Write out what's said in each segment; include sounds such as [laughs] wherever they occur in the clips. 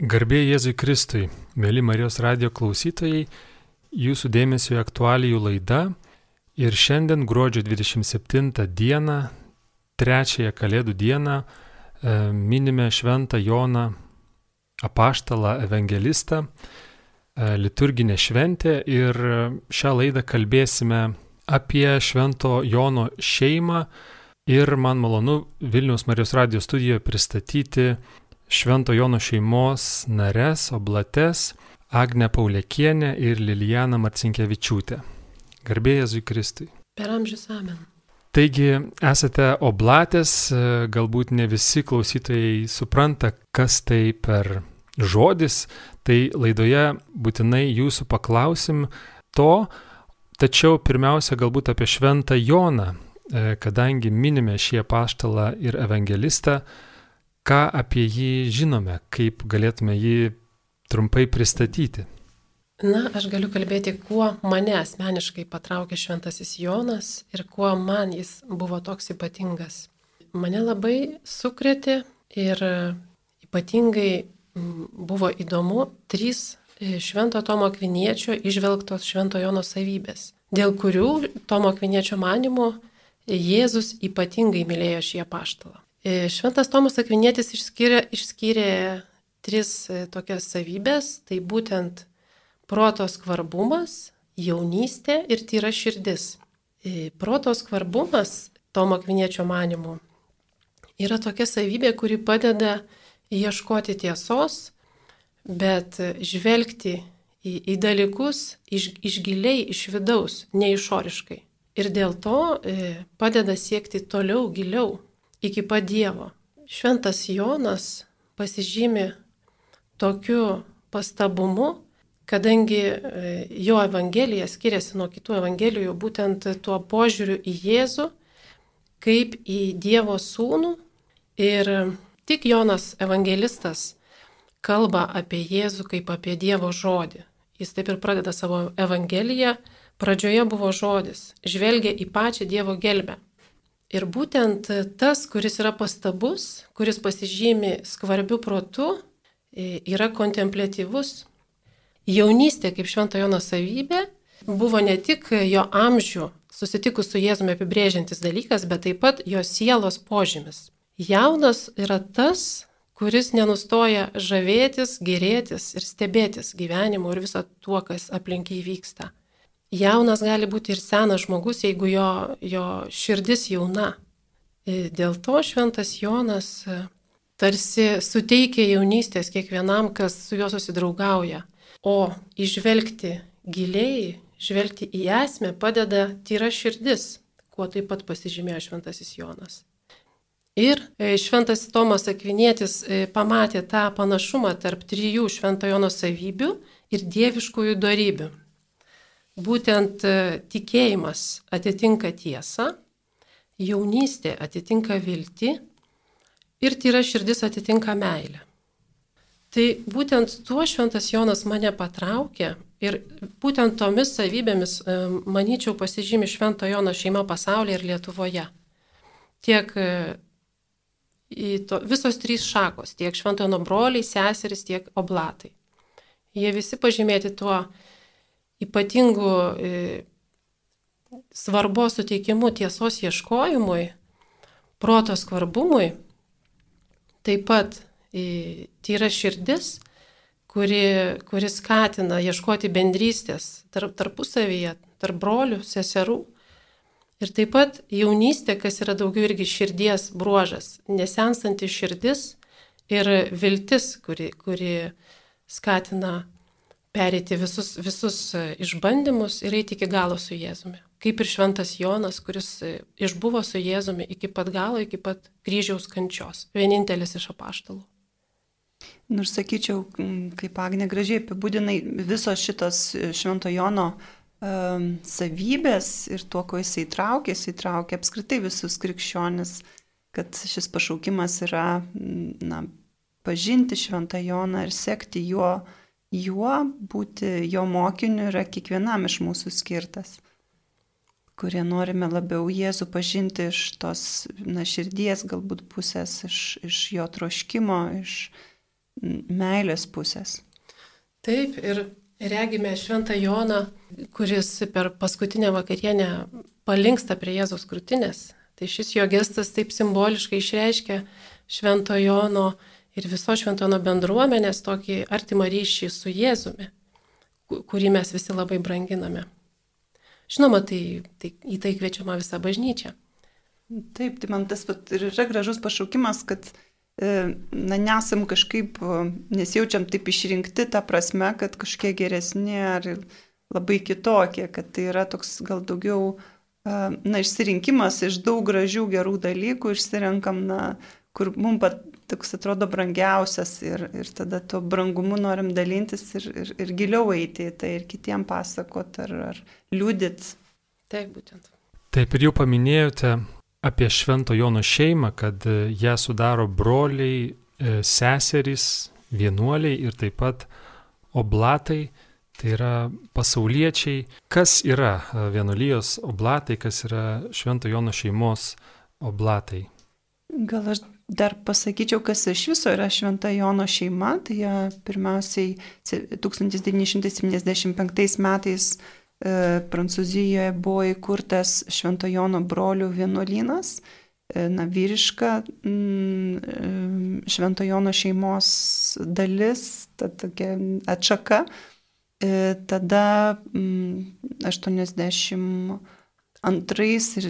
Garbė Jėzui Kristui, mėly Marijos radio klausytojai, jūsų dėmesio aktualijų laidą ir šiandien gruodžio 27 dieną, trečiąją Kalėdų dieną, e, minime Šventą Joną apaštalą evangelistą, e, liturginę šventę ir šią laidą kalbėsime apie Švento Jono šeimą ir man malonu Vilniaus Marijos radio studijoje pristatyti Švento Jono šeimos nares, oblates, Agne Paulėkienė ir Lilijana Marcinkievičiūtė. Garbėjai Jėzui Kristui. Per amžius amen. Taigi esate oblatės, galbūt ne visi klausytojai supranta, kas tai per žodis, tai laidoje būtinai jūsų paklausim to, tačiau pirmiausia galbūt apie Šventą Joną, kadangi minime šį paštalą ir evangelistą, ką apie jį žinome, kaip galėtume jį trumpai pristatyti? Na, aš galiu kalbėti, kuo mane asmeniškai patraukė šventasis Jonas ir kuo man jis buvo toks ypatingas. Mane labai sukrėtė ir ypatingai buvo įdomu trys e, Švento Tomo Kviniečio išvelgtos Švento Jono savybės, dėl kurių Tomo Kviniečio manimo Jėzus ypatingai mylėjo šį apaštalą. E, Šventas Tomas Akvinėtis išskyrė, išskyrė tris e, tokias savybės - tai būtent protos kvarbumas, jaunystė ir tyra širdis. E, protos kvarbumas, Tomo Akviniečio manimu, yra tokia savybė, kuri padeda ieškoti tiesos, bet žvelgti į, į dalykus iš, iš giliai, iš vidaus, ne išoriškai. Ir dėl to e, padeda siekti toliau, giliau iki pat Dievo. Šventas Jonas pasižymi tokiu pastabumu, kadangi e, jo evangelija skiriasi nuo kitų evangelijų būtent tuo požiūriu į Jėzų kaip į Dievo sūnų ir tik Jonas evangelistas kalba apie Jėzų kaip apie Dievo žodį. Jis taip ir pradeda savo evangeliją. Pradžioje buvo žodis, žvelgia į pačią Dievo gelbę. Ir būtent tas, kuris yra pastabus, kuris pasižymi skvarbiu protu, yra kontemplatyvus. Jaunystė kaip švento Jono savybė buvo ne tik jo amžių susitikus su Jėzumi apibrėžiantis dalykas, bet taip pat jo sielos požymis. Jaunas yra tas, kuris nenustoja žavėtis, gerėtis ir stebėtis gyvenimu ir viso tuo, kas aplinkiai vyksta. Jaunas gali būti ir senas žmogus, jeigu jo, jo širdis jauna. Dėl to šventas Jonas e, tarsi suteikia jaunystės kiekvienam, kas su juo susidraugauja. O išvelgti giliai, žvelgti į esmę padeda tyra širdis, kuo taip pat pasižymėjo šventasis Jonas. Ir e, šventas Tomas Akvinėtis e, pamatė tą panašumą tarp trijų švento Jono savybių ir dieviškųjų darybių būtent e, tikėjimas atitinka tiesą, jaunystė atitinka viltį ir tyra širdis atitinka meilę. Tai būtent tuo šventas Jonas mane patraukė ir būtent tomis savybėmis, e, manyčiau, pasižymi švento Jono šeima pasaulyje ir Lietuvoje. Tiek e, to, visos trys šakos, tiek švento Jono broliai, seseris, tiek oblatai. Jie visi pažymėti tuo ypatingų e, svarbos suteikimu tiesos ieškojimui, proto skvarbumui, taip pat e, tyra širdis, kuri, kuri skatina ieškoti bendrystės tarp, tarpusavyje, tarp brolių, seserų. Ir taip pat jaunystė, kas yra daugiau irgi širdies bruožas, nesensanti širdis ir viltis, kuri, kuri skatina perėti visus, visus e, išbandymus ir eiti iki galo su Jėzumi. Kaip ir šventas Jonas, kuris e, išbuvo su Jėzumi iki pat galo, iki pat kryžiaus kančios. Vienintelis iš apaštalų. Nors sakyčiau, kaip Agne gražiai apibūdinai, visos šitos e, švento Jono um, savybės ir tuo, ko jisai traukė, jisai traukė apskritai visus krikščionis, kad šis pašaukimas yra na, pažinti šventą Joną ir sekti juo uh, juo, būti jo mokiniu yra kiekvienam iš mūsų skirtas, kurie norime labiau Jėzų pažinti iš tos na, širdies galbūt pusės, iš, iš jo troškimo, iš, meilės pusės. Taip, ir regime Šventą Joną, kuris per paskutinę vakarienę palinksta prie Jėzaus krūtinės. Tai šis jo gestas taip simboliškai išreiškia Švento Jono ir viso Švento Jono bendruomenės tokį artimą ryšį su Jėzumi, kurį mes visi labai branginame. Žinoma, tai, tai į tai kviečiama visa bažnyčia. Taip, tai man tas vat, ir yra gražus pašaukimas, kad e, na, nesam kažkaip, nesijaučiam taip išrinkti tą prasme, kad kažkiek geresni ar labai kitokie, kad tai yra toks gal daugiau, e, na, išsirinkimas iš daug gražių gerų dalykų, išsirenkam, na, kur mums pat toks atrodo brangiausias ir, ir tada tuo brangumu norim dalintis ir, ir, ir giliau eiti į tai ir kitiem pasakot ar, ar liūdit. Taip, būtent. Taip ir jau paminėjote apie Švento Jono šeimą, kad e, ją sudaro broliai, e, seserys, vienuoliai ir taip pat oblatai. Tai yra pasauliečiai. Kas yra e, vienuolijos oblatai, kas yra Švento Jono šeimos oblatai? Gal aš Dar pasakyčiau, kas iš viso yra Šventa Jono šeima. Tai pirmiausiai 1975 metais e, Prancūzijoje buvo įkurtas Švento Jono brolių vienuolynas. E, na, vyriška mm, e, Švento Jono šeimos dalis, ta tokia atšaka. Tada mm, 82 ir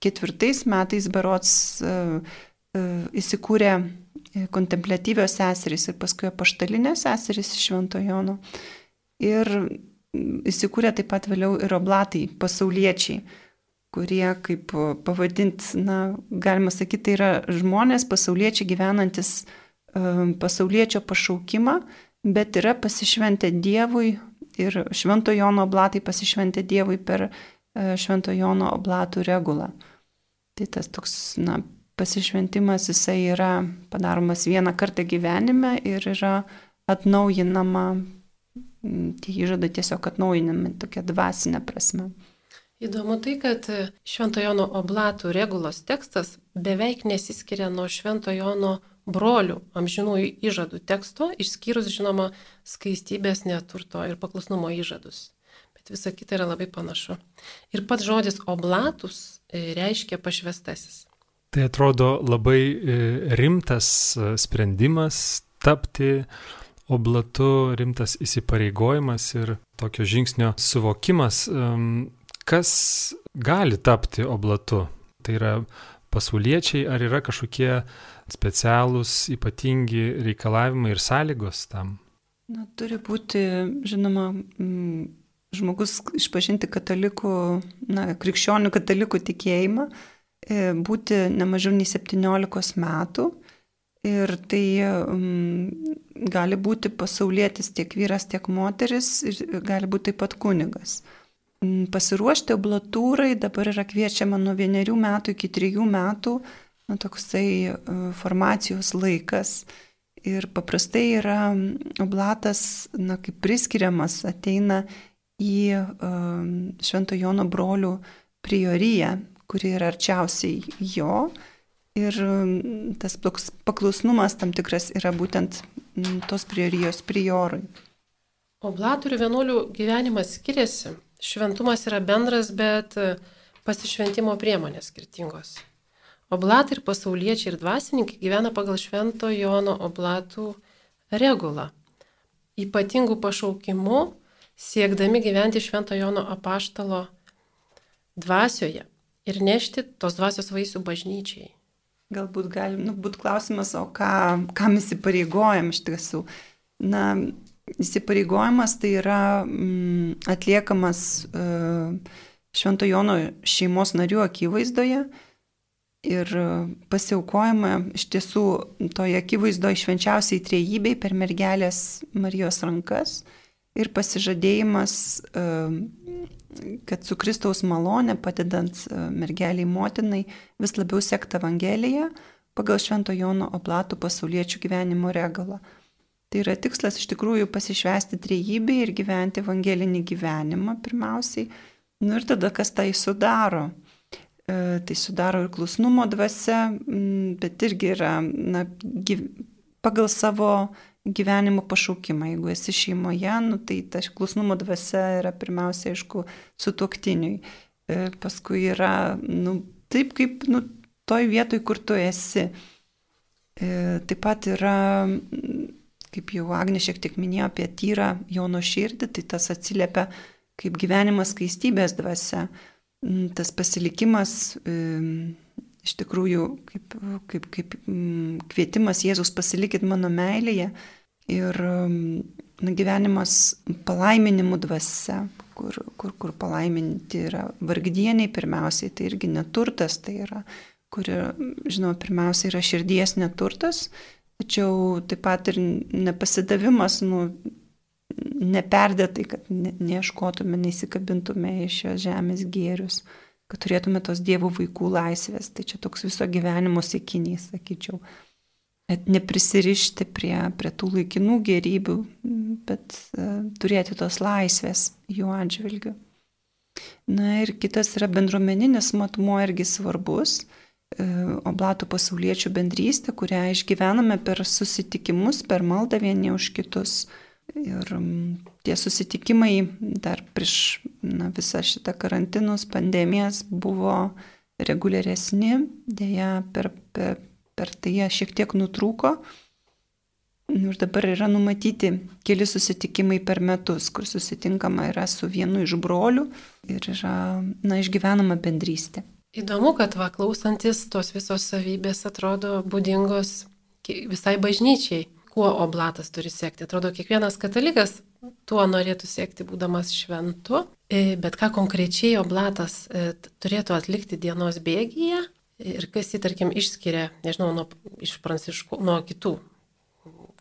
4 metais berots įsikūrė e, kontemplatyvios seserys ir paskui apaštalinės seserys iš Švento Jono. Ir įsikūrė taip pat vėliau ir oblatai, pasauliečiai, kurie, kaip pavadinti, na, galima sakyti, tai yra žmonės, pasauliečiai gyvenantis e, pasauliečio pašaukimą, bet yra pasišventę Dievui ir Švento Jono oblatai pasišventę Dievui per Švento Jono oblatų regulą. Tai tas toks, na, pasišventimas jisai yra padaromas vieną kartą gyvenime ir yra atnaujinama, tie įžadai tiesiog atnaujinami tokia dvasinė prasme. Įdomu tai, kad Šventojono oblatų regulos tekstas beveik nesiskiria nuo Šventojono brolių amžinųjų įžadų teksto, išskyrus, žinoma, skaistybės, neturto ir paklusnumo įžadus. Bet visa kita yra labai panašu. Ir pats žodis oblatus e, reiškia pašvestasis. Tai atrodo labai e, rimtas e, sprendimas tapti oblatu, rimtas įsipareigojimas ir tokio žingsnio suvokimas, kas gali tapti oblatu. Tai yra pasauliečiai, ar yra kažkokie specialūs, ypatingi reikalavimai ir sąlygos tam? Na, turi būti, žinoma, žmogus išpažinti katalikų, na, krikščionių katalikų tikėjimą būti ne mažiau nei 17 metų. Ir tai um, gali būti pasaulietis tiek vyras, tiek moteris, ir gali būti taip pat kunigas. Um, pasiruošti oblatūrai dabar yra kviečiama nuo vienerių metų iki trijų metų, na, toksai uh, formacijos laikas. Ir paprastai yra oblatas, na, kaip priskiriamas, ateina į uh, Švento Jono brolių prioriją, kuri yra arčiausiai jo. Ir mm, tas paklusnumas tam tikras yra būtent mm, tos priorijos priorui. Oblatorių vienuolių gyvenimas skiriasi. Šventumas yra bendras, bet pasišventimo priemonės skirtingos. Oblatai ir pasauliečiai ir dvasininkai gyvena pagal Švento Jono oblatų regulą. Ypatingų pašaukimų siekdami gyventi Švento Jono apaštalo dvasioje ir nešti tos dvasios vaisių bažnyčiai. Galbūt gali nu, būti klausimas, o ką, kam įsipareigojam iš tiesų. Na, įsipareigojimas tai yra mm, atliekamas uh, Švento Jono šeimos narių akivaizdoje ir pasiaukojama iš tiesų toje akivaizdoje švenčiausiai trejybei per mergelės Marijos rankas ir pasižadėjimas uh, kad su Kristaus malonė, padedant e, mergeliai motinai, vis labiau sekti Evangeliją pagal Švento Jono oblatų pasauliečių gyvenimo regalą. Tai yra tikslas iš tikrųjų pasišvesti trejybį ir gyventi evangelinį gyvenimą pirmiausiai. Nu ir tada kas tai sudaro? E, tai sudaro ir klusnumo dvasia, bet irgi yra na, gyv... pagal savo gyvenimo pašaukimą. Jeigu esi šeimoje, nu, tai ta klusnumo dvasia yra pirmiausia, aišku, su tuoktiniui. E, paskui yra, nu, taip kaip, nu, toj vietoj, kur tu esi. E, taip pat yra, kaip jau Agnė šiek tiek minėjo apie tyrą Jono širdį, tai tas atsiliepia kaip gyvenimas skaistybės dvasia. Mm, tas pasilikimas iš tikrųjų kaip, kaip, kaip mm, kvietimas Jėzus pasilikit mano meilėje ir na, gyvenimas palaiminimų dvasia, kur, kur, kur palaiminti yra vargdieniai pirmiausiai, tai irgi neturtas, tai yra, kuri, žinoma, pirmiausia yra širdies neturtas, tačiau taip pat ir nepasidavimas, nu, neperdėtai, kad ne, neieškotume, neįsikabintume iš šios žemės gėrius, kad turėtume tos dievų vaikų laisvės. Tai čia toks viso gyvenimo sėkinys, sakyčiau. Net neprisirišti prie, prie tų laikinų gerybių, bet uh, turėti tos laisvės jų atžvilgių. Na ir kitas yra bendruomeninis matmuo irgi svarbus. Uh, oblatų pasauliečių bendrystė, kurią išgyvename per susitikimus, per maldą vieni už kitus. Uh, Ir mm, tie susitikimai dar prieš na, visą šitą karantinus, pandemijas buvo reguliaresni, dėja per, per, per tai jie šiek tiek nutrūko. Ir dabar yra numatyti keli susitikimai per metus, kur susitinkama yra su vienu iš brolių ir yra, na, išgyvenama bendrystė. Įdomu, kad va klausantis tos visos savybės atrodo būdingos visai bažnyčiai kuo oblatas turi siekti. Atrodo, kiekvienas katalikas tuo norėtų siekti, būdamas šventu, e, bet ką konkrečiai oblatas e, turėtų atlikti dienos bėgyje ir kas jį, tarkim, išskiria, nežinau, nuo, iš pranciškų, nuo kitų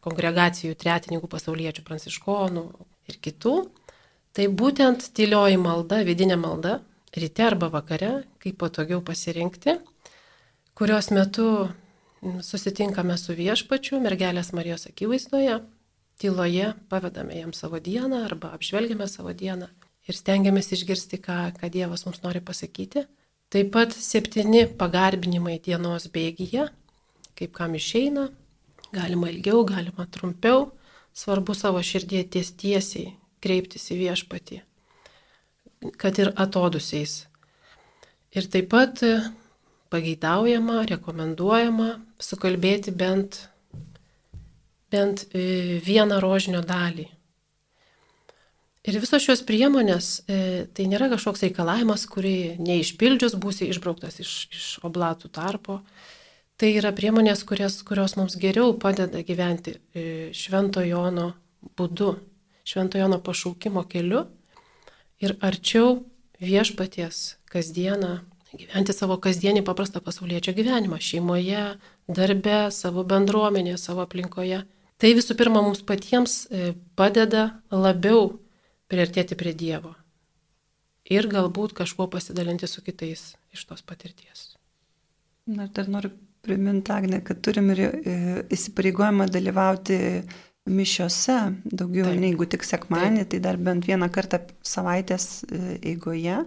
kongregacijų, tretininkų, pasauliečių, pranciškonų ir kitų, tai būtent tylioji malda, vidinė malda, ryte arba vakare, kaip patogiau pasirinkti, kurios metu susitinkame su viešpačiu, mergelės Marijos akivaizdoje, tyloje pavedame jam savo dieną arba apžvelgiame savo dieną ir stengiamės išgirsti, ką, ką Dievas mums nori pasakyti. Taip pat septyni pagarbinimai dienos bėgyje, kaip kam išeina, galima ilgiau, galima trumpiau, svarbu savo širdie ties tiesiai kreiptis į viešpatį, kad ir atodusiais. Ir taip pat pageidaujama, rekomenduojama sukalbėti bent, bent e, vieną rožinio dalį. Ir visos šios priemonės, e, tai nėra kažkoks reikalavimas, kurį neišpildžius būsi išbrauktas iš, iš oblatų tarpo. Tai yra priemonės, kurios, kurios mums geriau padeda gyventi e, Švento Jono būdu, Švento Jono pašaukimo keliu ir arčiau viešpaties kasdieną gyventi savo kasdienį paprastą pasaulietčio gyvenimą šeimoje, darbe, savo bendruomenėje, savo aplinkoje. Tai visų pirma mums patiems e, padeda labiau priartėti prie Dievo ir galbūt kažkuo pasidalinti su kitais iš tos patirties. Na, dar noriu priminti, Agne, kad turim ir e, įsipareigojimą dalyvauti mišiose, daugiau Taip. negu tik sekmanį, tai dar bent vieną kartą savaitės e, eigoje.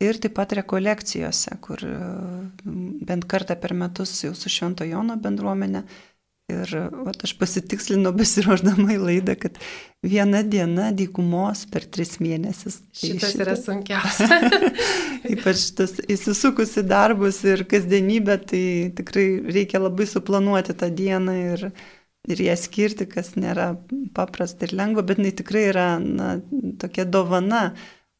Ir taip pat rekolekcijose, kur e, bent kartą per metus jau su Švento Jono bendruomenė. Ir vat, aš pasitikslinau besiruoždama į laidą, kad viena diena dykumos per tris mėnesius. Tai Šitas šitą... yra sunkiausia. [laughs] Ypač tas įsisukusi darbus ir kasdienybę, tai tikrai reikia labai suplanuoti tą dieną ir, ir ją skirti, kas nėra paprasta ir lengva, bet jinai tikrai yra na, tokia dovana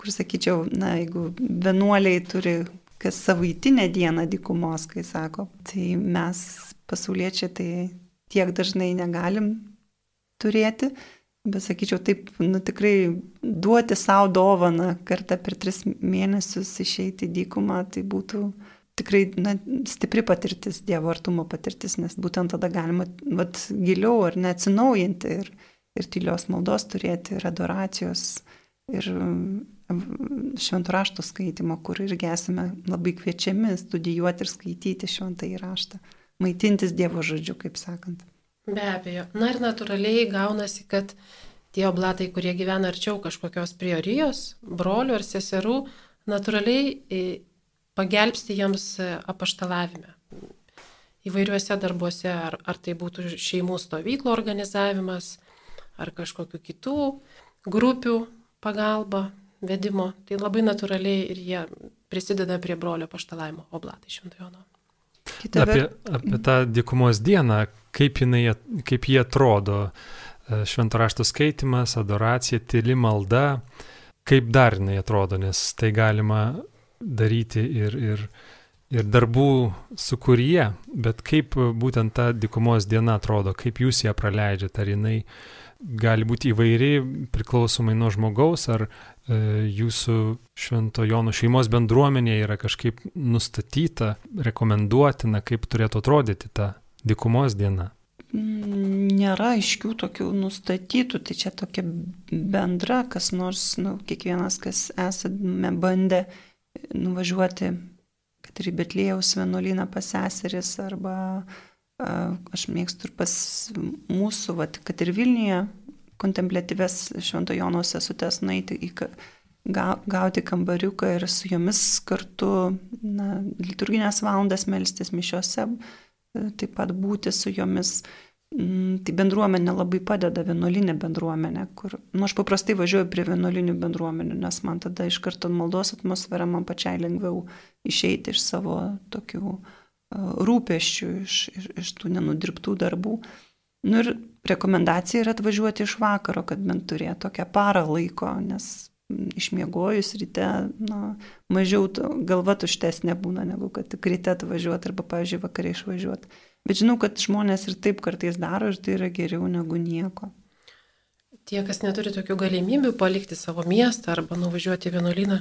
kur sakyčiau, na, jeigu vienuoliai turi kas savaitinę dieną dykumos, kai sako, tai mes pasauliečiai tai tiek dažnai negalim turėti, bet sakyčiau, taip, nu tikrai duoti savo dovaną kartą per tris mėnesius išeiti į dykumą, tai būtų tikrai na, stipri patirtis, Dievo artumo patirtis, nes būtent tada galima vat, giliau ar neatsinaujinti ir, ir tylios maldos turėti, ir adoracijos, ir šventų rašto skaitimo, kur irgi esame labai kviečiami studijuoti ir skaityti šventą įraštą, maitintis Dievo žodžiu, kaip sakant. Be abejo. Na ir natūraliai gaunasi, kad tie oblatai, kurie gyvena arčiau kažkokios priorijos, brolių ar seserų, natūraliai e, pagelbsti jiems apaštalavime. įvairiuose darbuose, ar, ar tai būtų šeimų stovyklų organizavimas, ar kažkokiu kitų grupių pagalba, vedimo. Tai labai natūraliai ir jie prisideda prie brolio paštalavimo oblatai Šventojono. Apie, apie tą dykumos dieną, kaip, jinai, kaip jie atrodo, e, šventorašto skaitimas, adoracija, tyli malda, kaip dar jinai atrodo, nes tai galima daryti ir, ir, ir darbų sukūryje, bet kaip būtent ta dykumos diena atrodo, kaip jūs ją praleidžiate, ar jinai gali būti įvairi priklausomai nuo žmogaus, ar jūsų švento Jono šeimos bendruomenė yra kažkaip nustatyta, rekomenduotina, kaip turėtų atrodyti ta dykumos diena. Nėra aiškių tokių nustatytų, tai čia tokia bendra, kas nors, nu, kiekvienas, kas esame bandę nuvažiuoti, kad ir į Betlėjaus vienuolyną pas seseris arba aš mėgstu ir pas mūsų, vat, kad ir Vilniuje kontemplatyves Švento Jono sesutės nueiti į gauti kambariuką ir su jomis kartu na, liturginės valandas melstis mišiose, taip pat būti su jomis. Mm, tai bendruomenė labai padeda, vienuolinė bendruomenė, kur, nu, aš paprastai važiuoju prie vienuolinių bendruomenių, nes man tada iš karto maldos atmosfera man pačiai lengviau išeiti iš savo tokių uh, rūpeščių, iš, iš, iš tų nenudirbtų darbų. Nu ir rekomendacija yra atvažiuoti iš vakaro, kad bent turėtų tokią parą laiko, nes išmiegojus ryte, na, mažiau galva tuštesnė būna, negu kad tik ryte atvažiuoti arba, pavyzdžiui, vakariai išvažiuoti. Bet žinau, kad žmonės ir taip kartais daro ir tai yra geriau negu nieko. Tie, kas neturi tokių galimybių palikti savo miestą arba nuvažiuoti vienuolyną,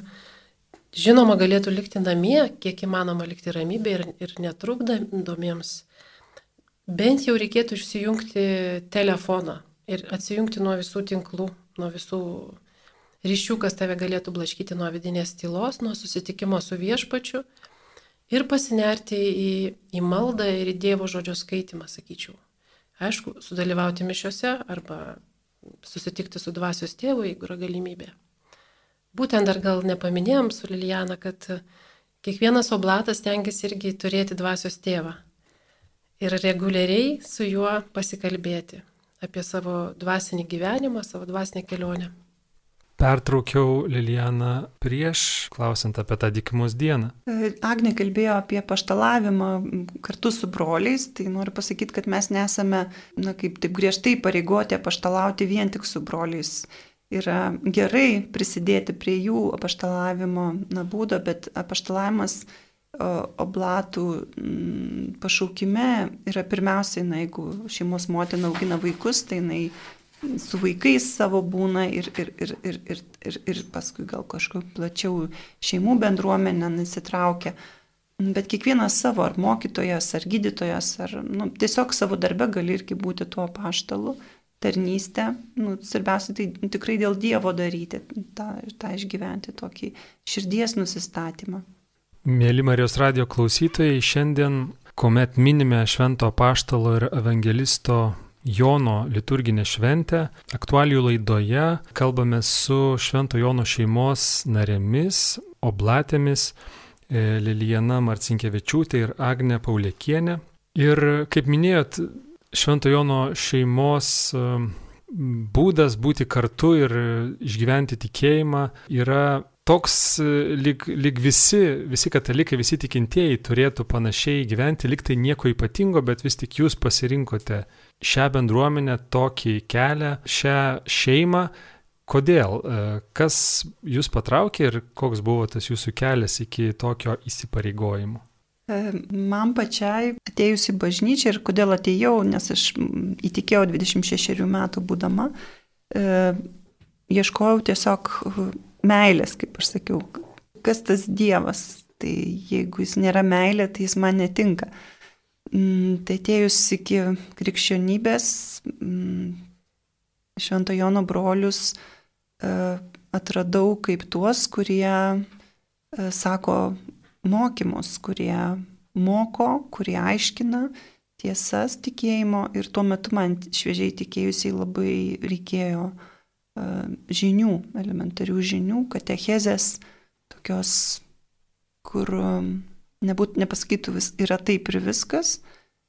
Žinoma, galėtų likti namie, kiek įmanoma likti ramybė ir, ir netrukdomiems. Bent jau reikėtų išsijungti telefoną ir atsijungti nuo visų tinklų, nuo visų ryšių, kas tave galėtų blaškyti nuo vidinės tylos, nuo susitikimo su viešpačiu ir pasinerti į, į maldą ir į Dievo žodžio skaitimą, sakyčiau. Aišku, sudalyvauti mišiuose arba susitikti su dvasios tėvu, jeigu yra galimybė. Būtent dar gal nepaminėjom su Lilijana, kad kiekvienas oblatas tengiasi irgi turėti dvasios tėvą. Ir reguliariai su juo pasikalbėti apie savo dvasinį gyvenimą, savo dvasinę kelionę. Pertraukiau Lilianą prieš, klausant apie tą dykimus dieną. Agne kalbėjo apie paštalavimą kartu su broliais, tai noriu pasakyti, kad mes nesame, na kaip taip griežtai pareigoti paštalauti vien tik su broliais yra gerai prisidėti prie jų apaštalavimo na, būdo, bet apaštalavimas oblatų mm, pašaukime yra pirmiausiai, na, jeigu šeimos motina augina vaikus, tai jinai su vaikais savo būna ir, ir, ir, ir, ir, ir, ir paskui gal kažkur plačiau šeimų bendruomenė nesitraukia. Bet kiekvienas savo, ar mokytojas, ar gydytojas, ar nu, tiesiog savo darbe gali irgi būti tuo paštalu tarnystę, nu, svarbiausia tai tikrai dėl Dievo daryti, tą, tą išgyventi tokį širdies nusistatymą. Mėly Marijos radio klausytojai, šiandien, kuomet minime Švento Paštalo ir Evangelisto Jono liturginę šventę, aktualijų laidoje kalbame su Švento Jono šeimos narėmis, oblatėmis e, Lilijana Marcinkievičiūtė ir Agne Pauliekienė. Ir kaip minėjot, Švento Jono šeimos um, būdas būti kartu ir išgyventi tikėjimą yra toks, uh, lyg, lyg visi, visi katalikai, visi tikintieji turėtų panašiai gyventi, lyg tai nieko ypatingo, bet vis tik jūs pasirinkote šią bendruomenę, tokį kelią, šią šeimą. Kodėl? Uh, kas jūs patraukė ir koks buvo tas jūsų kelias iki tokio įsipareigojimo? Man pačiai atėjus į bažnyčią ir kodėl atėjau, nes aš įtikėjau 26 metų būdama, e, ieškojau tiesiog meilės, kaip aš sakiau. Kas tas Dievas? Tai jeigu jis nėra meilė, tai jis man netinka. Mm, tai atėjus iki krikščionybės, mm, Švento Jono brolius e, atradau kaip tuos, kurie e, sako, mokymus, kurie moko, kurie aiškina tiesas tikėjimo ir tuo metu man šviežiai tikėjusiai labai reikėjo uh, žinių, elementarių žinių, katechezės, tokios, kur um, nebūt, nepasakytų vis, yra taip ir viskas,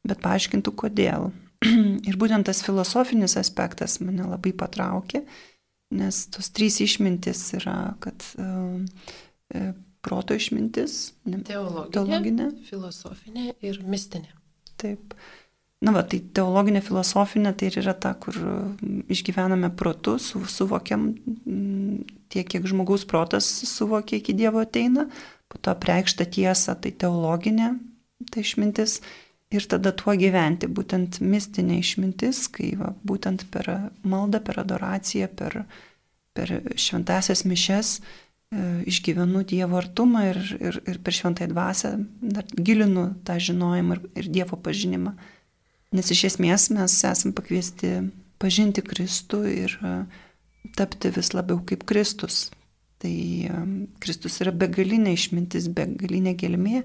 bet paaiškintų kodėl. [clears throat] ir būtent tas filosofinis aspektas mane labai patraukė, nes tos trys išmintis yra, kad uh, proto išmintis, ne, teologinė, teologinė, filosofinė ir mistinė. Taip. Na, va, tai teologinė, filosofinė tai ir yra ta, kur išgyvename protu, su, suvokiam tiek, kiek žmogaus protas suvokia iki Dievo ateina, po to preikšta tiesa, tai teologinė, tai išmintis ir tada tuo gyventi, būtent mistinė išmintis, kai va, būtent per maldą, per adoraciją, per, per šventasias mišes e, išgyvenu Dievo artumą ir, ir, ir per šventąją dvasę dar gilinu tą žinojimą ir, ir Dievo pažinimą. Nes iš esmės mes esame pakviesti pažinti Kristų ir e, tapti vis labiau kaip Kristus. Tai e, Kristus yra begalinė išmintis, begalinė gelmė,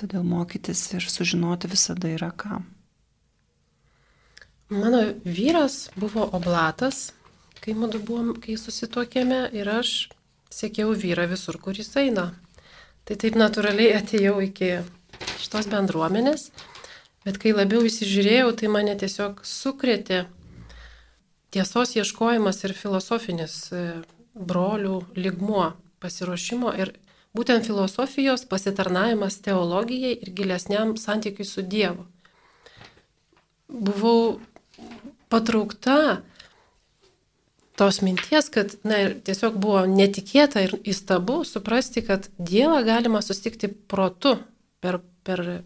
todėl mokytis ir sužinoti visada yra ką. Mano vyras buvo oblatas, kai mūdu buvom, kai susituokėme ir aš sėkiau vyrą visur, kur jis eina. Tai taip natūraliai atėjau iki šitos bendruomenės. Bet kai labiau įsižiūrėjau, tai mane tiesiog sukrėtė tiesos ieškojimas ir filosofinis e, brolių ligmuo pasiruošimo ir būtent filosofijos pasitarnavimas teologijai ir gilesniam santykiui su Dievu. Buvau patraukta tos minties, kad na, tiesiog buvo netikėta ir įstabu suprasti, kad Dievą galima sustikti protu per, per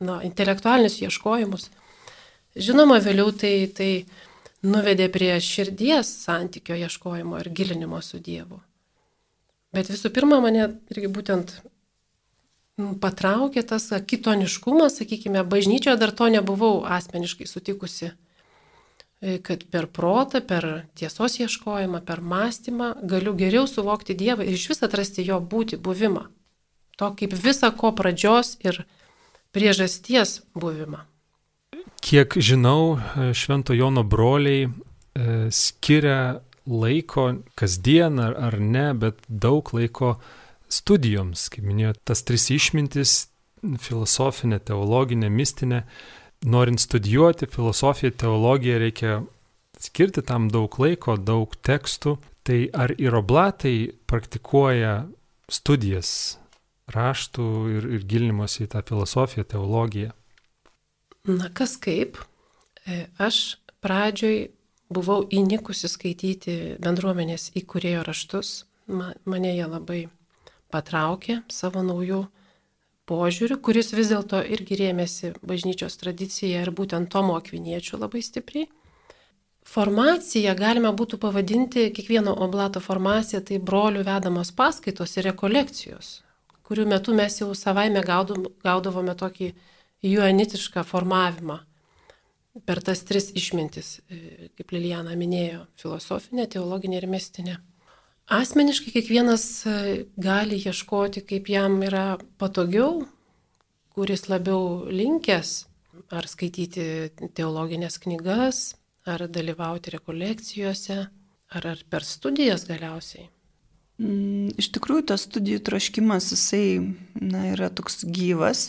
na, intelektualinius ieškojimus. Žinoma, vėliau tai, tai nuvedė prie širdies santykio ieškojimo ir gilinimo su Dievu. Bet visų pirma, mane irgi būtent patraukė tas kitoniškumas, sakykime, bažnyčioje dar to nebuvau asmeniškai sutikusi, e, kad per protą, per tiesos ieškojimą, per mąstymą galiu geriau suvokti Dievą ir iš vis atrasti jo būti, buvimą. To kaip visa ko pradžios ir priežasties buvimą. Kiek žinau, Švento Jono broliai e, skiria laiko kasdien ar, ar ne, bet daug laiko studijoms, kaip minėjote, tas tris išmintis - filosofinė, teologinė, mistinė. Norint studijuoti filosofiją, teologiją reikia skirti tam daug laiko, daug tekstų. Tai ar ir oblatai praktikuoja studijas raštų ir, ir gilinimas į tą filosofiją, teologiją? Na kas kaip. E, aš pradžioj buvau įnikusi skaityti bendruomenės įkūrėjo raštus. Mane jie labai patraukė savo naujų požiūrių, kuris vis dėlto irgi rėmėsi bažnyčios tradicija ir būtent Tomo Akviniečių labai stipriai. Formacija galima būtų pavadinti kiekvieno oblato formacija, tai brolių vedamos paskaitos ir rekolekcijos, kurių metu mes jau savaime gaudavome tokį juanitišką formavimą per tas tris išmintis, e, kaip Lilijana minėjo - filosofinė, teologinė ir mistinė. Asmeniškai kiekvienas e, gali ieškoti, kaip jam yra patogiau, kuris labiau linkęs, ar skaityti teologinės knygas, ar dalyvauti rekolekcijose, ar, ar per studijas galiausiai. Mm, iš tikrųjų, tas studijų troškimas, jisai na, yra toks gyvas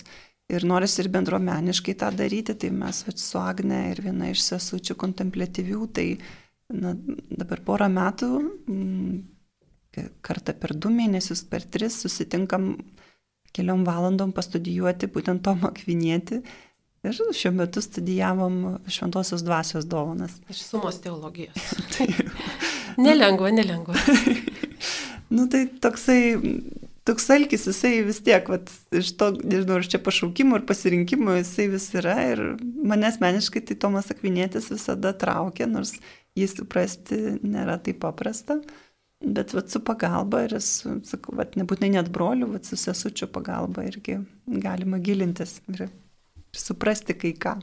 ir norisi ir bendruomeniškai tą daryti, tai mes su Agne ir viena iš sesučių kontemplatyvių, tai na, dabar porą metų, mm, kartą per du mėnesius, per tris susitinkam keliom valandom pastudijuoti būtent Tomą Kvinėti. Ir šiuo metu studijavom Šventosios dvasios dovanas. Iš sumos teologijos. [laughs] tai... [laughs] nelengva, nelengva. [laughs] Nu tai toksai, toks alkis, jisai vis tiek, vat, iš to, nežinau, iš čia pašaukimo ir pasirinkimo jisai vis yra ir mane asmeniškai tai Tomas Akvinėtis visada traukia, nors jį suprasti nėra taip paprasta. Bet vat, su pagalba ir su, sakau, vat, nebūtinai net broliu, vat, su sesučiu pagalba irgi galima gilintis ir, ir suprasti kai ką.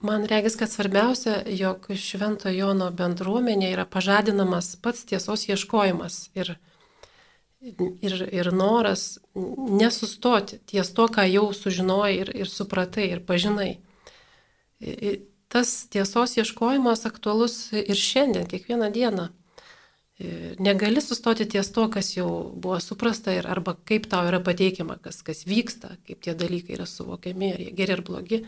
Man regis, kad svarbiausia, jog Švento Jono bendruomenė yra pažadinamas pats tiesos ieškojimas ir, ir, ir noras nesustoti ties to, ką jau sužinojai ir, ir supratai ir pažinai. Tas tiesos ieškojimas aktualus ir šiandien, kiekvieną dieną. Negali sustoti ties to, kas jau buvo suprasta ir arba kaip tau yra pateikiama, kas, kas vyksta, kaip tie dalykai yra suvokiami, ar jie geri ar blogi.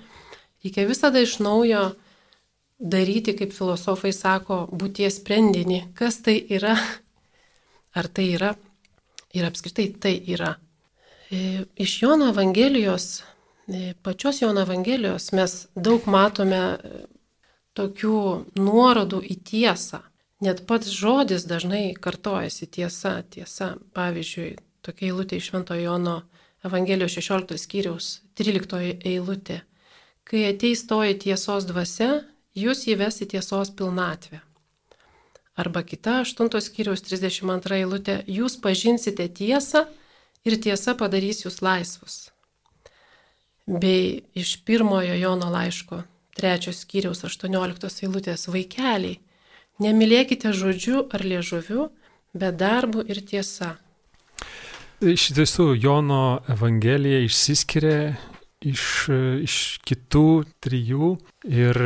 Reikia visada iš naujo daryti, kaip filosofai sako, būties sprendinį, kas tai yra, ar tai yra ir apskritai tai yra. E, iš Jono Evangelijos, e, pačios Jono Evangelijos mes daug matome e, tokių nuorodų į tiesą. Net pats žodis dažnai kartojasi tiesa, tiesa. Pavyzdžiui, tokia eilutė iš Švento Jono Evangelijos 16 skyriaus 13 eilutė. Kai ateis toji tiesos dvasia, jūs įves į tiesos pilnatvę. Arba kita 8 skyriaus 32 eilutė, jūs pažinsite tiesą ir tiesa padarys jūs laisvus. Bei iš pirmojo Jono laiško 3 skyriaus 18 eilutės vaikeliai, nemylėkite žodžiu ar liežuviu, bet darbu ir tiesa. Iš tiesų, Jono Evangelija išsiskiria iš, iš kitų trijų. Ir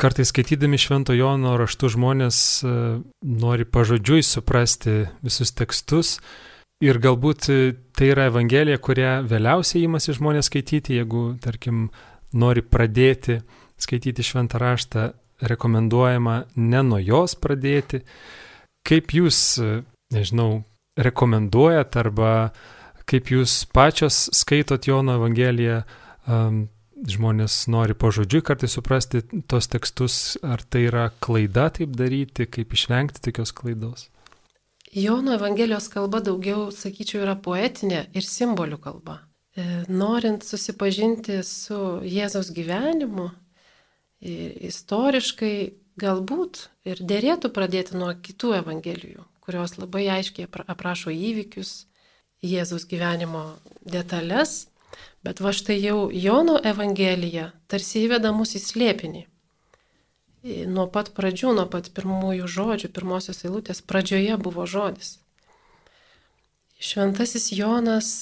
kartais skaitydami Švento Jono raštų žmonės e, nori pažodžiui suprasti visus tekstus. Ir galbūt e, tai yra Evangelija, kurią vėliausiai įmasi žmonės skaityti, jeigu, tarkim, nori pradėti skaityti Šventą raštą, rekomenduojama ne nuo jos pradėti. Kaip jūs, e, nežinau, rekomenduojat arba kaip jūs pačios skaitot Jono Evangeliją, um, žmonės nori pažodžiui kartai suprasti tos tekstus, ar tai yra klaida taip daryti, kaip išvengti tokios klaidos. Jono Evangelijos kalba daugiau, sakyčiau, yra poetinė ir simbolių kalba. E, norint susipažinti su Jėzaus gyvenimu, istoriškai galbūt ir dėrėtų pradėti nuo kitų Evangelijų, kurios labai aiškiai aprašo įvykius, Jėzaus gyvenimo detalės Bet va štai jau Jono Evangelija tarsi įveda mus į slėpinį. Nuo pat pradžių, nuo pat pirmųjų žodžių, pirmosios eilutės pradžioje buvo žodis. Šventasis Jonas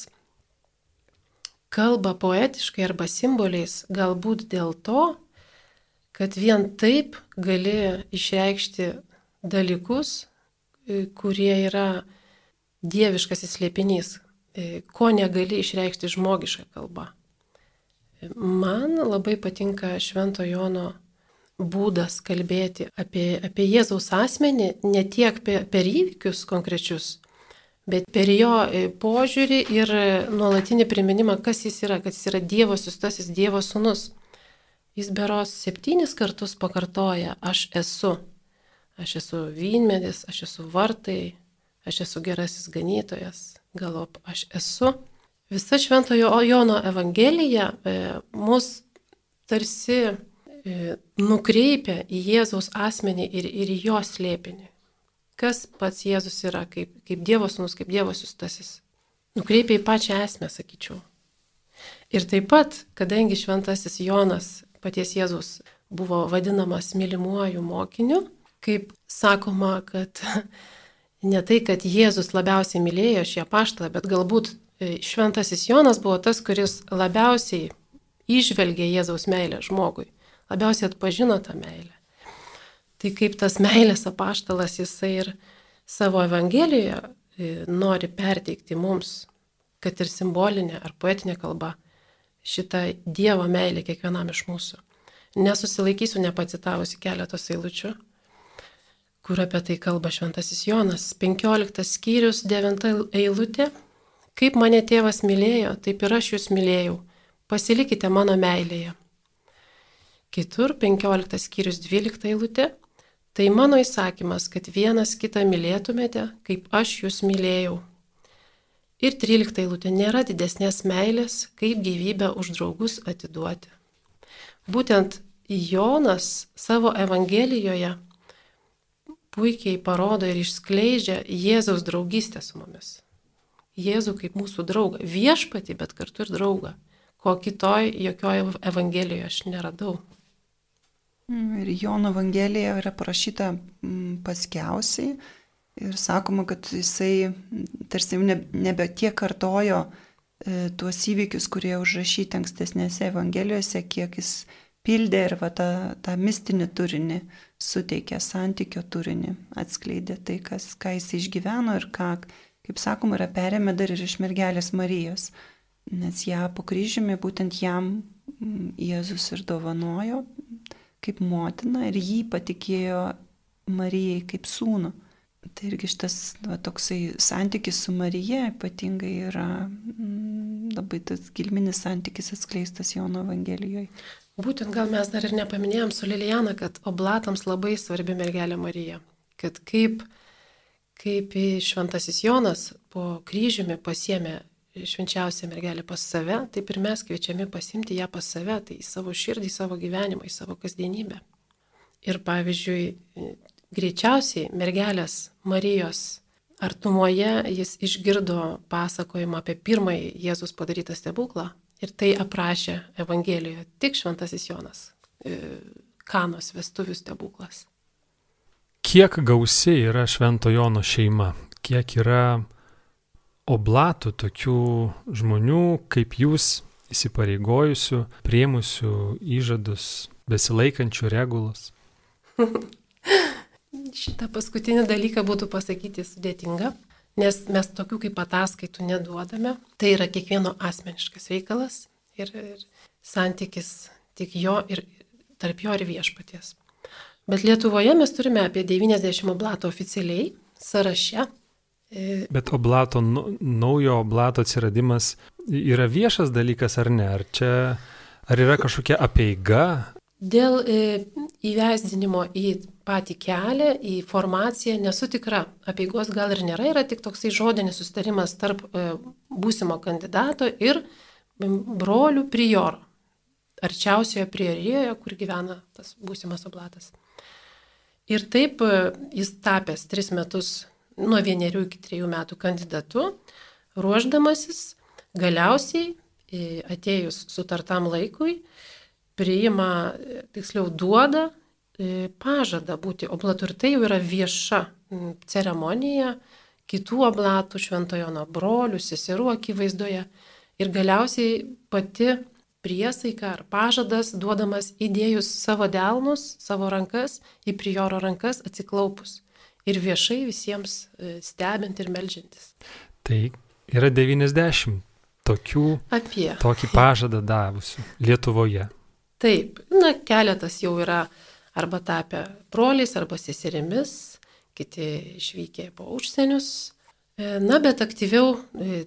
kalba poetiškai arba simboliais galbūt dėl to, kad vien taip gali išreikšti dalykus, kurie yra dieviškasis slėpinys, E, ko negali išreikšti žmogišką kalbą. E, man labai patinka Švento Jono būdas kalbėti apie, apie Jėzaus asmenį, ne tiek per, per įvykius konkrečius, bet per jo e, požiūrį ir nuolatinį priminimą, kas jis yra, kad jis yra Dievo sustasis, Dievo sunus. Jis beros septynis kartus pakartoja, aš esu. Aš esu vynmedis, aš esu vartai, aš esu gerasis ganytojas, galop aš esu. Visa Šventojo Jono Evangelija e, mus tarsi e, nukreipia į Jėzaus asmenį ir, ir į jo slėpinį. Kas pats Jėzus yra, kaip, kaip Dievo sūnus, kaip Dievo siustasis. Nukreipia į pačią esmę, sakyčiau. Ir taip pat, kadangi šventasis Jonas, paties Jėzus, buvo vadinamas mylimuoju mokiniu, kaip sakoma, kad [laughs] ne tai, kad Jėzus labiausiai mylėjo šį apaštalą, bet galbūt e, šventasis Jonas buvo tas, kuris labiausiai išvelgė Jėzaus meilę žmogui, labiausiai atpažino tą meilę. Tai kaip tas meilės apaštalas jisai ir savo Evangelijoje e, nori perteikti mums, kad ir simbolinė ar poetinė kalba, šitą Dievo meilę kiekvienam iš mūsų. Nesusilaikysiu nepacitavusi keletos eilučių kur apie tai kalba šventasis Jonas. 15 skyrius 9 eilutė. Kaip mane tėvas mylėjo, taip ir aš jūs mylėjau. Pasilikite mano meilėje. Kitur 15 skyrius 12 eilutė. Tai mano įsakymas, kad vienas kitą mylėtumėte, kaip aš jūs mylėjau. Ir 13 eilutė nėra didesnės meilės, kaip gyvybę už draugus atiduoti. Būtent Jonas savo Evangelijoje puikiai parodo ir išskleidžia Jėzaus draugystę su mumis. Jėzų kaip mūsų draugą, viešpatį, bet kartu ir draugą, ko kitoj jokioje Evangelijoje aš neradau. Mm, ir Jono Evangelija yra parašyta mm, paskiausiai ir sakoma, kad jisai mm, tarsi nebe tiek kartojo e, tuos įvykius, kurie užrašyti ankstesnėse Evangelijose, kiek jis pildė ir va tą, tą mistinį turinį suteikė, santykio turinį, atskleidė tai, kas, ką jis išgyveno ir ką, kaip sakoma, yra perėmė dar ir iš mergelės Marijos, nes ją po kryžiumi būtent jam mm, Jėzus ir dovanojo kaip motina ir jį patikėjo Marijai kaip sūnų. Tai irgi šitas va, toksai santykis su Marija ypatingai yra mm, labai tas gilminis santykis atskleistas Jono Evangelijoje. Būtent gal mes dar ir nepaminėjom su Lilijana, kad oblatams labai svarbi mergelė Marija. Kad kaip, kaip šventasis Jonas po kryžiumi pasiemė švenčiausią mergelę pas save, taip ir mes kviečiami pasimti ją pas save, tai į savo širdį, į savo gyvenimą, į savo kasdienybę. Ir pavyzdžiui, greičiausiai mergelės Marijos artumoje jis išgirdo pasakojimą apie pirmąjį Jėzus padarytą stebuklą ir tai aprašė Evangelijoje tik šventasis Jonas, e, kanos vestuvių stebuklas. Kiek gausi yra Švento Jono šeima? Kiek yra oblatų tokių žmonių kaip jūs įsipareigojusių, priemusių įžadus, besilaikančių regulas? [laughs] Šitą paskutinį dalyką būtų pasakyti sudėtinga, nes mes tokių kaip ataskaitų neduodame. Tai yra kiekvieno asmeniškas reikalas ir, ir santykis tik jo ir tarp jo ir viešpaties. Bet Lietuvoje mes turime apie 90 oblato oficialiai sąraše. E, Bet oblato, naujo oblato atsiradimas yra viešas dalykas ar ne? Ar čia, ar yra kažkokia apeiga? Dėl e, įvesdinimo į patį kelią, į formaciją, nesu tikra, apieigos gal ir nėra, yra tik toksai žodinis sustarimas tarp e, būsimo kandidato ir brolių prioro, arčiausioje priorijoje, kur gyvena tas būsimas oblatas. Ir taip e, jis tapęs tris metus nuo vienerių iki trejų metų kandidatu, ruoždamasis galiausiai e, atėjus sutartam laikui, priima, tiksliau duoda Pažada būti oblatu ir tai jau yra vieša ceremonija kitų oblatų šventojono brolių, seserų akivaizdoje ir galiausiai pati priesaika ar pažadas duodamas įdėjus savo delnus, savo rankas į prioro rankas atsiklaupus ir viešai visiems e, stebint ir melžiantis. Tai yra 90 tokių, Apie. tokį pažadą davusių Lietuvoje. Taip, na, keletas jau yra arba tapę broliais arba seserimis, kiti išvykę po užsienius. E, na, bet aktyviau, e,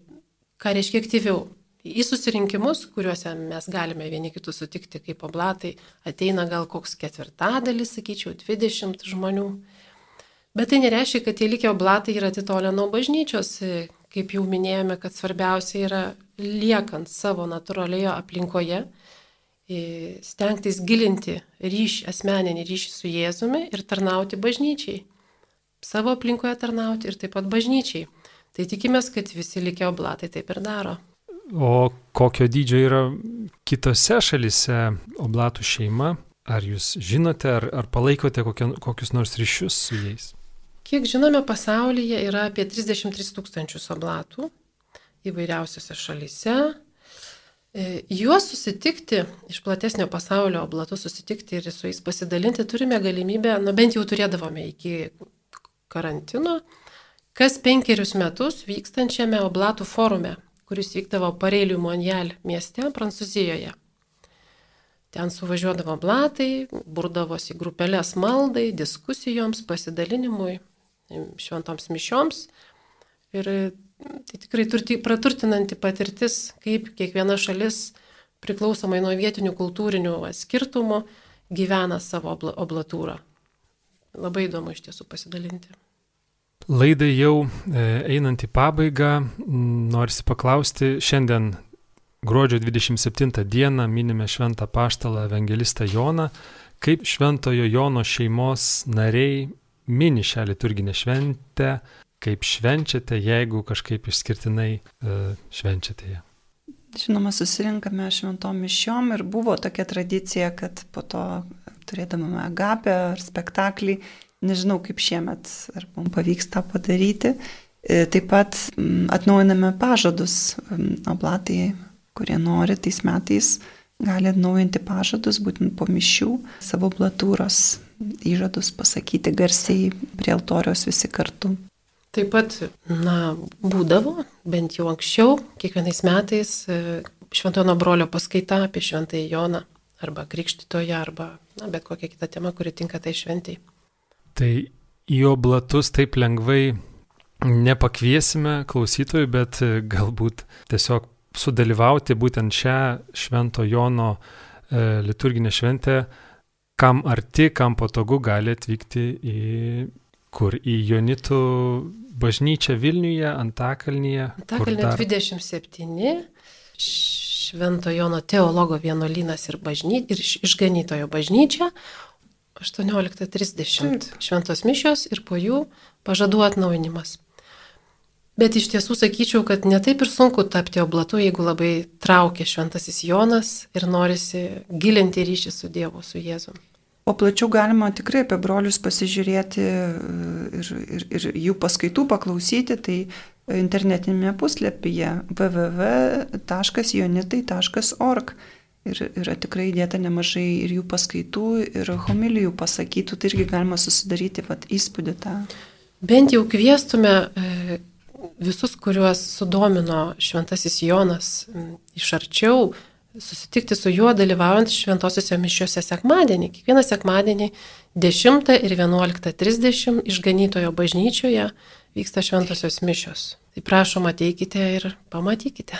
ką reiškia aktyviau? Į susirinkimus, kuriuose mes galime vieni kitus sutikti kaip oblatai, ateina gal koks ketvirtadalis, sakyčiau, 20 žmonių. Bet tai nereiškia, kad tie likę oblatai yra atitolę nuo bažnyčios. E, kaip jau minėjome, kad svarbiausia yra liekant savo natūralioje aplinkoje, stengtis gilinti ryšį, asmeninį ryšį su Jėzumi ir tarnauti bažnyčiai. Savo aplinkoje tarnauti ir taip pat bažnyčiai. Tai tikimės, kad visi likę oblatai taip ir daro. O kokio dydžio yra kitose šalise oblatų šeima? Ar jūs žinote, ar, ar palaikote kokie, kokius nors ryšius su jais? Kiek žinome, pasaulyje yra apie 33 tūkstančius oblatų įvairiausiose šalise. E, juos susitikti, iš platesnio pasaulio oblatų susitikti ir su jais pasidalinti turime galimybę, na bent jau turėdavome iki karantino, kas penkerius metus vykstančiame oblatų forume, kuris vykdavo Pareilių Monjal mieste Prancūzijoje. Ten suvažiuodavo oblatai, burdavosi grupelės maldai, diskusijoms, pasidalinimui, šventoms mišioms. Ir tikrai turti, praturtinanti patirtis, kaip kiekviena šalis priklausomai nuo vietinių kultūrinių skirtumų gyvena savo oblatūrą. Labai įdomu iš tiesų pasidalinti. Laidai jau e, einant į pabaigą, norisi paklausti, šiandien gruodžio 27 dieną minime šventą paštalą evangelistą Joną, kaip šventojo Jono šeimos nariai mini šią liturginę šventę, kaip švenčiate, jeigu kažkaip išskirtinai uh, švenčiate ją? Žinoma, susirinkame šventom mišiom ir buvo tokia tradicija, kad po to turėdamame agapę ar spektaklį, nežinau kaip šiemet, ar mums pavyks tą padaryti, e, taip pat atnaujiname pažadus oblatai, kurie nori tais metais gali atnaujinti pažadus, būtent po mišių, savo blatūros įžadus pasakyti garsiai prie altoriaus visi kartu. Taip pat, na, būdavo, bent jau anksčiau, kiekvienais metais e, Šventojo brolio paskaita apie Šventąjį Joną arba Krikštitoje, arba na, bet kokia kita tema, kuri tinka tai šventiai. Tai į oblatus taip lengvai nepakviesime klausytojų, bet galbūt tiesiog sudalyvauti būtent šią Švento Jono e, liturginę šventę, kam arti, kam patogu gali atvykti į kur į Jonitų bažnyčią Vilniuje, Antakalnyje. Antakalnyje dar... 27, Švento Jono teologo vienuolynas ir, bažny... ir išganytojo bažnyčia, 18.30 šventos mišios ir po jų pažadų atnaujinimas. Bet iš tiesų sakyčiau, kad netaip ir sunku tapti oblatu, jeigu labai traukia šventasis Jonas ir norisi gilinti ryšį su Dievu, su Jėzum. O plačiau galima tikrai apie brolius pasižiūrėti e, ir, ir, ir jų paskaitų paklausyti, tai internetinėme puslapyje www.jonitai.org. Ir yra tikrai įdėta nemažai ir jų paskaitų, ir homilijų pasakytų, tai irgi galima susidaryti vat, įspūdį tą. Bent jau kviestume e, visus, kuriuos sudomino šventasis Jonas iš arčiau, susitikti su juo dalyvaujant šventosiuose mišiuose sekmadienį. Kiekvieną sekmadienį 10 ir 11.30 išganytojo bažnyčioje vyksta šventosios mišios. Tai prašom ateikite ir pamatykite.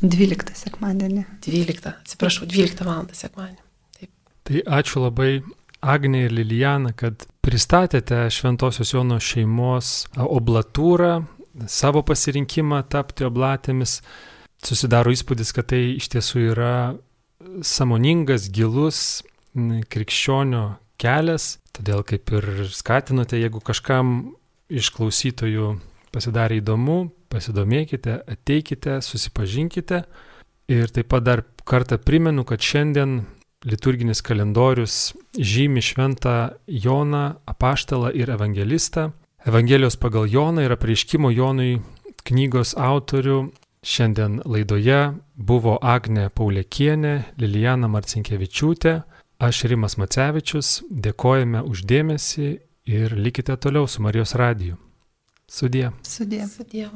12 sekmadienį. 12, atsiprašau, 12 val. sekmadienį. Taip. Tai ačiū labai Agnė ir Lilijana, kad pristatėte Šventojios Jono šeimos oblatūrą, savo pasirinkimą tapti oblatėmis, susidaro įspūdis, kad tai iš tiesų yra samoningas, gilus krikščionio kelias, todėl kaip ir skatinote, jeigu kažkam iš klausytojų pasidarė įdomu, pasidomėkite, ateikite, susipažinkite. Ir taip pat dar kartą primenu, kad šiandien liturginis kalendorius žymi šventą Joną, apaštalą ir evangelistą. Evangelijos pagal Joną ir apreiškimo Jonui knygos autorių šiandien laidoje buvo Agne Paulekienė, Lilijana Marcinkievičiūtė, aš Rimas Macevičius, dėkojame uždėmesi ir likite toliau su Marijos radiju. Sudie. Sudie. Sudie.